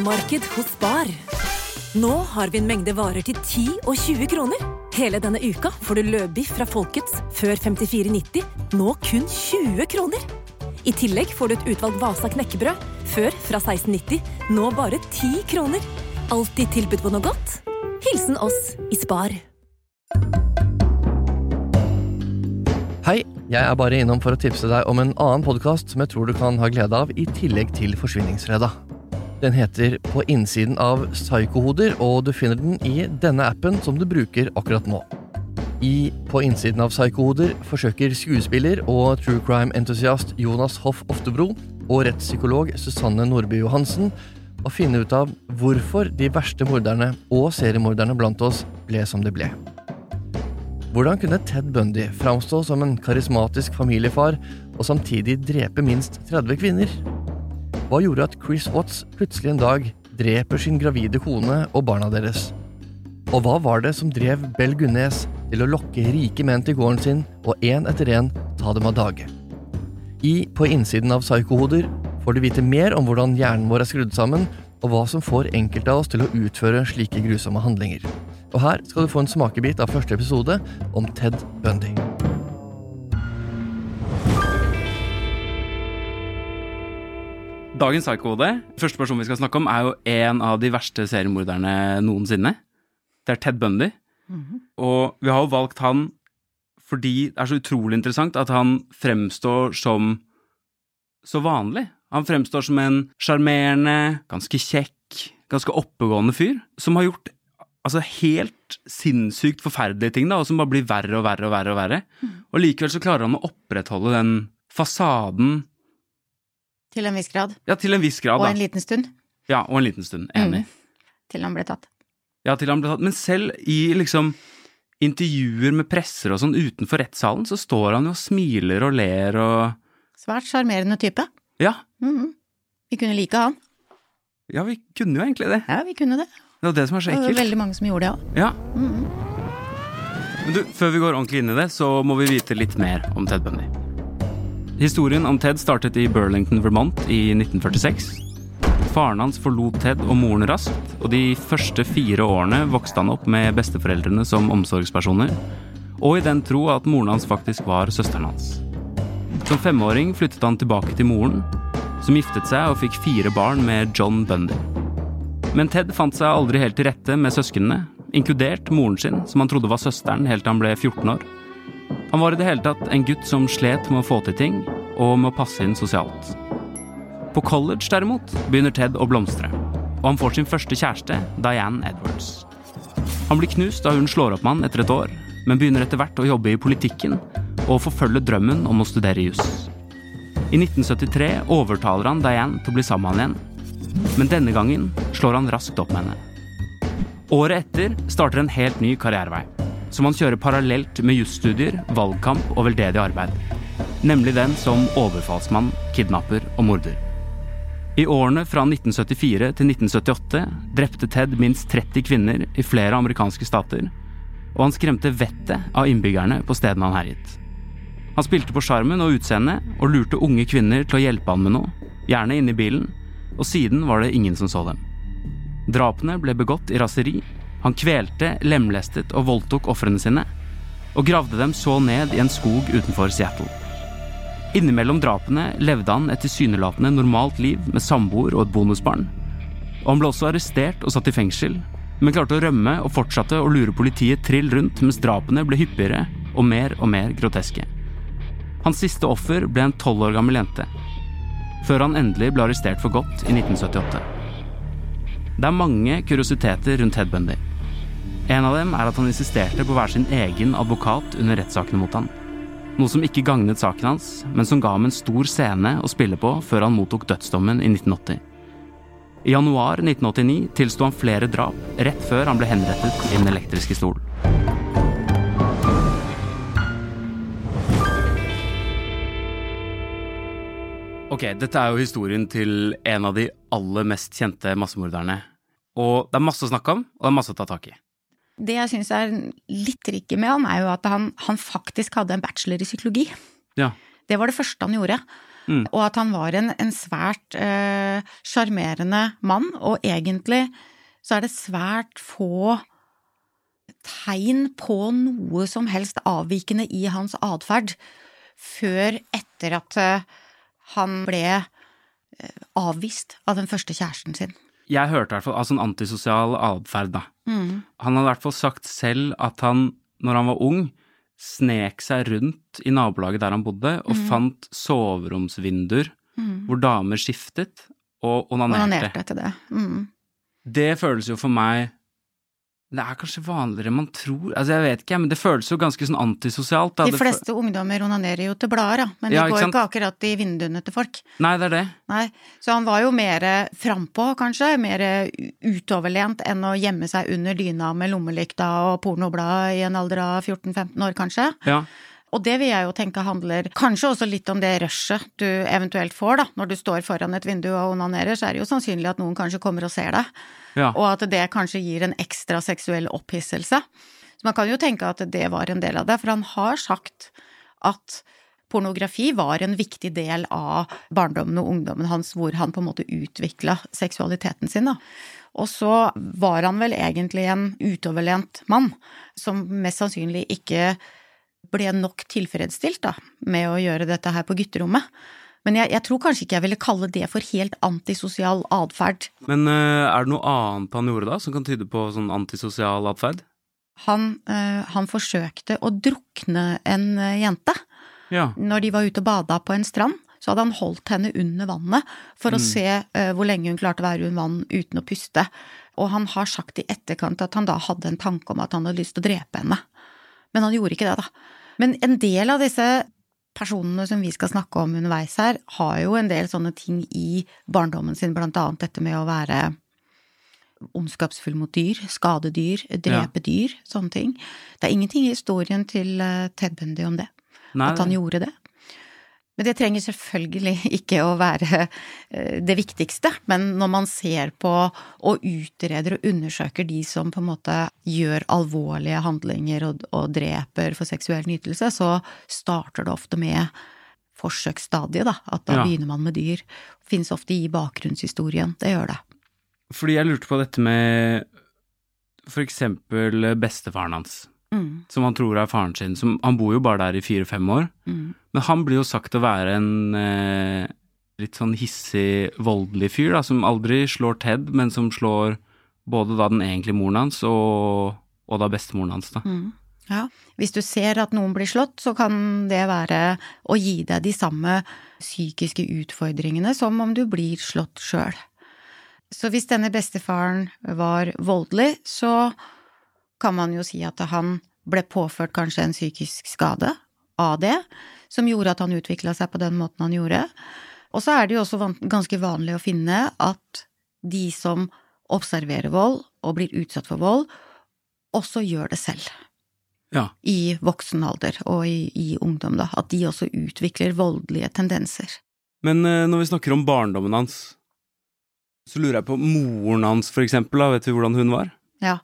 Kronemarked hos Spar. Nå har vi en mengde varer til 10 og 20 kroner. Hele denne uka får du løbiff fra Folkets før 54,90, nå kun 20 kroner. I tillegg får du et utvalgt Vasa knekkebrød, før fra 16,90, nå bare 10 kroner. Alltid tilbud på noe godt. Hilsen oss i Spar. Hei, jeg er bare innom for å tipse deg om en annen podkast som jeg tror du kan ha glede av i tillegg til Forsvinningsfredag. Den heter På innsiden av psykohoder, og du finner den i denne appen som du bruker akkurat nå. I På innsiden av psykohoder forsøker skuespiller og true crime-entusiast Jonas Hoff Oftebro og rettspsykolog Susanne Nordby Johansen å finne ut av hvorfor de verste morderne og seriemorderne blant oss ble som de ble. Hvordan kunne Ted Bundy framstå som en karismatisk familiefar og samtidig drepe minst 30 kvinner? Hva gjorde at Chris Watts plutselig en dag dreper sin gravide kone og barna deres? Og hva var det som drev Bell Gunnes til å lokke rike menn til gården sin og én etter én ta dem av dage? I På innsiden av psykohoder får du vite mer om hvordan hjernen vår er skrudd sammen, og hva som får enkelte av oss til å utføre slike grusomme handlinger. Og her skal du få en smakebit av første episode om Ted Bundy. Dagens psykode, første person vi skal snakke om, er jo en av de verste seriemorderne noensinne. Det er Ted Bundy. Og vi har jo valgt han fordi det er så utrolig interessant at han fremstår som så vanlig. Han fremstår som en sjarmerende, ganske kjekk, ganske oppegående fyr som har gjort altså helt sinnssykt forferdelige ting, da, og som bare blir verre og verre og verre. Og verre. Og likevel så klarer han å opprettholde den fasaden Til en viss grad. ja, til en viss grad, Og da. en liten stund. Ja, og en liten stund. Enig. Til han ble tatt. Ja, til han ble tatt. Men selv i liksom intervjuer med presser og sånn utenfor rettssalen, så står han jo og smiler og ler og Svært sjarmerende type. Ja. Mhm. Vi kunne like han. Ja, vi kunne jo egentlig det. Ja, vi kunne det. Det var det som var så ekkelt. Det var veldig mange som gjorde det òg. Ja. Men du, før vi går ordentlig inn i det, så må vi vite litt mer om Ted Bundy. Historien om Ted startet i Burlington, Vermont i 1946. Faren hans forlot Ted og moren raskt, og de første fire årene vokste han opp med besteforeldrene som omsorgspersoner, og i den tro at moren hans faktisk var søsteren hans. Som femåring flyttet han tilbake til moren, som giftet seg og fikk fire barn med John Bundy. Men Ted fant seg aldri helt til rette med søsknene, inkludert moren sin, som han trodde var søsteren helt til han ble 14 år. Han var i det hele tatt en gutt som slet med å få til ting, og med å passe inn sosialt. På college, derimot, begynner Ted å blomstre, og han får sin første kjæreste, Diane Edwards. Han blir knust da hun slår opp med han etter et år, men begynner etter hvert å jobbe i politikken og forfølge drømmen om å studere juss. I 1973 overtaler han Diane til å bli sammen med han igjen, men denne gangen slår han raskt opp med henne. Året etter starter en helt ny karrierevei, som han kjører parallelt med jusstudier, valgkamp og veldedig arbeid. Nemlig den som overfallsmann, kidnapper og morder. I årene fra 1974 til 1978 drepte Ted minst 30 kvinner i flere amerikanske stater, og han skremte vettet av innbyggerne på stedene han herjet. Han spilte på sjarmen og utseendet, og lurte unge kvinner til å hjelpe han med noe, gjerne inne i bilen, og siden var det ingen som så dem. Drapene ble begått i raseri. Han kvelte, lemlestet og voldtok ofrene sine, og gravde dem så ned i en skog utenfor Seattle. Innimellom drapene levde han et tilsynelatende normalt liv med samboer og et bonusbarn. Og han ble også arrestert og satt i fengsel, men klarte å rømme og fortsatte å lure politiet trill rundt mens drapene ble hyppigere og mer og mer groteske. Hans siste offer ble en tolv år gammel jente, før han endelig ble arrestert for godt i 1978. Det er mange kuriositeter rundt Ted Bundy. En av dem er at han insisterte på å være sin egen advokat under rettssakene mot han. Noe som ikke gagnet saken hans, men som ga ham en stor scene å spille på før han mottok dødsdommen i 1980. I januar 1989 tilsto han flere drap, rett før han ble henrettet i den elektriske stol. Ok, dette er jo historien til en av de aller mest kjente massemorderne. Og det er masse å snakke om, og det er masse å ta tak i. Det jeg syns er litt tricky med han, er jo at han, han faktisk hadde en bachelor i psykologi. Ja. Det var det første han gjorde. Mm. Og at han var en, en svært eh, sjarmerende mann, og egentlig så er det svært få tegn på noe som helst avvikende i hans atferd før etter at eh, han ble eh, avvist av den første kjæresten sin. Jeg hørte i hvert fall altså en antisosial atferd, da. Mm. Han hadde i hvert fall sagt selv at han, når han var ung, snek seg rundt i nabolaget der han bodde, og Mm. fant soveromsvinduer hvor damer skiftet og onanerte. Onanerte etter det. Mm. Det føles jo for meg Det er kanskje vanligere enn man tror. Altså, jeg vet ikke, men det føles jo ganske sånn antisosialt. Da. De fleste ungdommer onanerer jo til blader, da, men de Ja, går ikke akkurat i vinduene til folk. Nei, det er det. Nei, så han var jo mer frampå, kanskje, mer utoverlent enn å gjemme seg under dyna med lommelykta og pornoblad i en alder av 14-15 år, kanskje. Ja. Og det vil jeg jo tenke handler kanskje også litt om det rushet du eventuelt får, da. Når du står foran et vindu og onanerer, så er det jo sannsynlig at noen kanskje kommer og ser deg. Ja. Og at det kanskje gir en ekstra seksuell opphisselse. Så man kan jo tenke at det var en del av det, for han har sagt at pornografi var en viktig del av barndommen og ungdommen hans, hvor han på en måte utvikla seksualiteten sin, da. Og så var han vel egentlig en utoverlent mann, som mest sannsynlig ikke ble nok tilfredsstilt da, med å gjøre dette her på gutterommet. Men jeg, jeg tror kanskje ikke jeg ville kalle det for helt antisosial atferd. Men uh, er det noe annet han gjorde da, som kan tyde på sånn antisosial atferd? Han, uh, han forsøkte å drukne en eh, jente. Ja. Når de var ute og bada på en strand, så hadde han holdt henne under vannet for å se uh, hvor lenge hun klarte å være under vann uten å puste. Og han har sagt i etterkant at han da hadde en tanke om at han hadde lyst til å drepe henne. Men han gjorde ikke det, da. Men en del av disse personene som vi skal snakke om underveis her, har jo en del sånne ting i barndommen sin, blant annet dette med å være ondskapsfull mot dyr, skade dyr, drepe dyr, sånne ting. Det er ingenting i historien til eh, Ted Bundy om det, Nei, at han gjorde det. Men det trenger selvfølgelig ikke å være eh, det viktigste, men når man ser på og utreder og undersøker de som på en måte gjør alvorlige handlinger og, og dreper for seksuell nytelse, så starter det ofte med forsøksstadiet, da. At da Ja. begynner man med dyr. Finnes ofte i bakgrunnshistorien. Det gjør det. Fordi jeg lurte på dette med for eksempel bestefaren hans, Mm, som han tror er faren sin. Som, han bor jo bare der i fire-fem år. mm. Men han blir jo sagt å være en eh, litt sånn hissig, voldelig fyr, da, som aldri slår Ted, men som slår både da den egentlige moren hans og, og da bestemoren hans, da. Mm. Ja. Hvis du ser at noen blir slått, så kan det være å gi deg de samme psykiske utfordringene som om du blir slått sjøl. Så hvis denne bestefaren var voldelig, så kan man jo si at han ble påført kanskje en psykisk skade av det, som gjorde at han utvikla seg på den måten han gjorde. Og så er det jo også ganske vanlig å finne at de som observerer vold og blir utsatt for vold, også gjør det selv Ja. i voksen alder og i, i ungdom, da. At de også utvikler voldelige tendenser. Men eh, når vi snakker om barndommen hans, så lurer jeg på moren hans, for eksempel, da. Vet du hvordan hun var? Ja.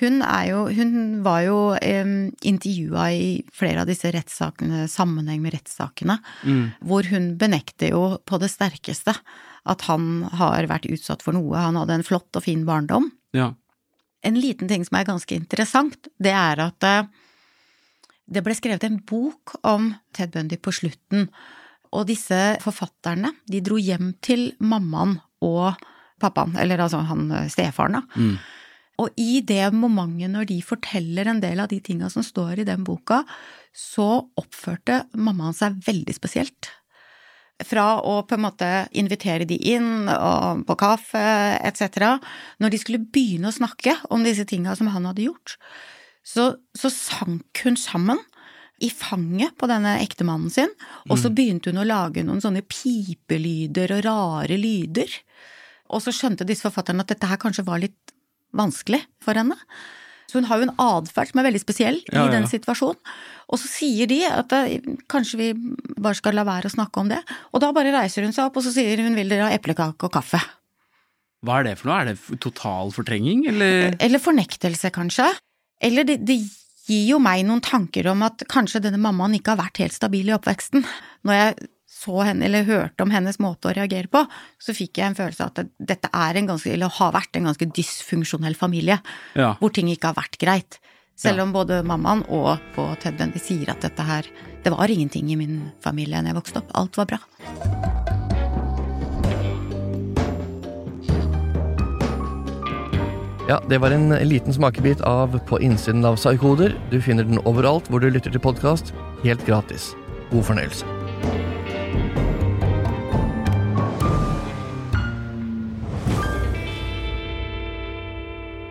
Hun jo Hun var jo eh, intervjua i flere av disse rettssakene, sammenheng med rettssakene, Mm. hvor hun benekter jo på det sterkeste at han har vært utsatt for noe. Han hadde en flott og fin barndom. Ja. En liten ting som er ganske interessant, det er at eh, det ble skrevet en bok om Ted Bundy på slutten, og disse forfatterne, de dro hjem til mammaen og pappaen, eller altså han eh, stefaren, da. Mm. Og i det momentet når de forteller en del av de tinga som står i den boka, så oppførte mammaen seg veldig spesielt. Fra å på en måte invitere de inn på kaffe etc. Når de skulle begynne å snakke om disse tinga som han hadde gjort, så, så sank hun sammen i fanget på denne ektemannen sin, og så begynte hun å lage noen sånne pipelyder og rare lyder. Og så skjønte disse forfatterne at dette her kanskje var litt vanskelig for henne. Så hun har jo en atferd som er veldig spesiell Ja, i den ja. situasjonen. Og så sier de at eh, kanskje vi bare skal la være å snakke om det. Og da bare reiser hun seg opp og så sier hun vil dere ha eplekake og kaffe. Hva er det for noe? Er det total fortrenging, eller? Eller fornektelse, kanskje. Eller det, det gir jo meg noen tanker om at kanskje denne mammaen ikke har vært helt stabil i oppveksten. Når jeg så henne, eller hørte om hennes måte å reagere på, så fikk jeg en følelse av at dette er en ganske, eller har vært en ganske dysfunksjonell familie, Ja. hvor ting ikke har vært greit. Selv Ja. om både mammaen og på Ted Bundy sier at dette her Det var ingenting i min familie da jeg vokste opp. Alt var bra. Ja, Det var en liten smakebit av På innsiden av Psykoder. Du finner den overalt hvor du lytter til podkast, helt gratis. God fornøyelse.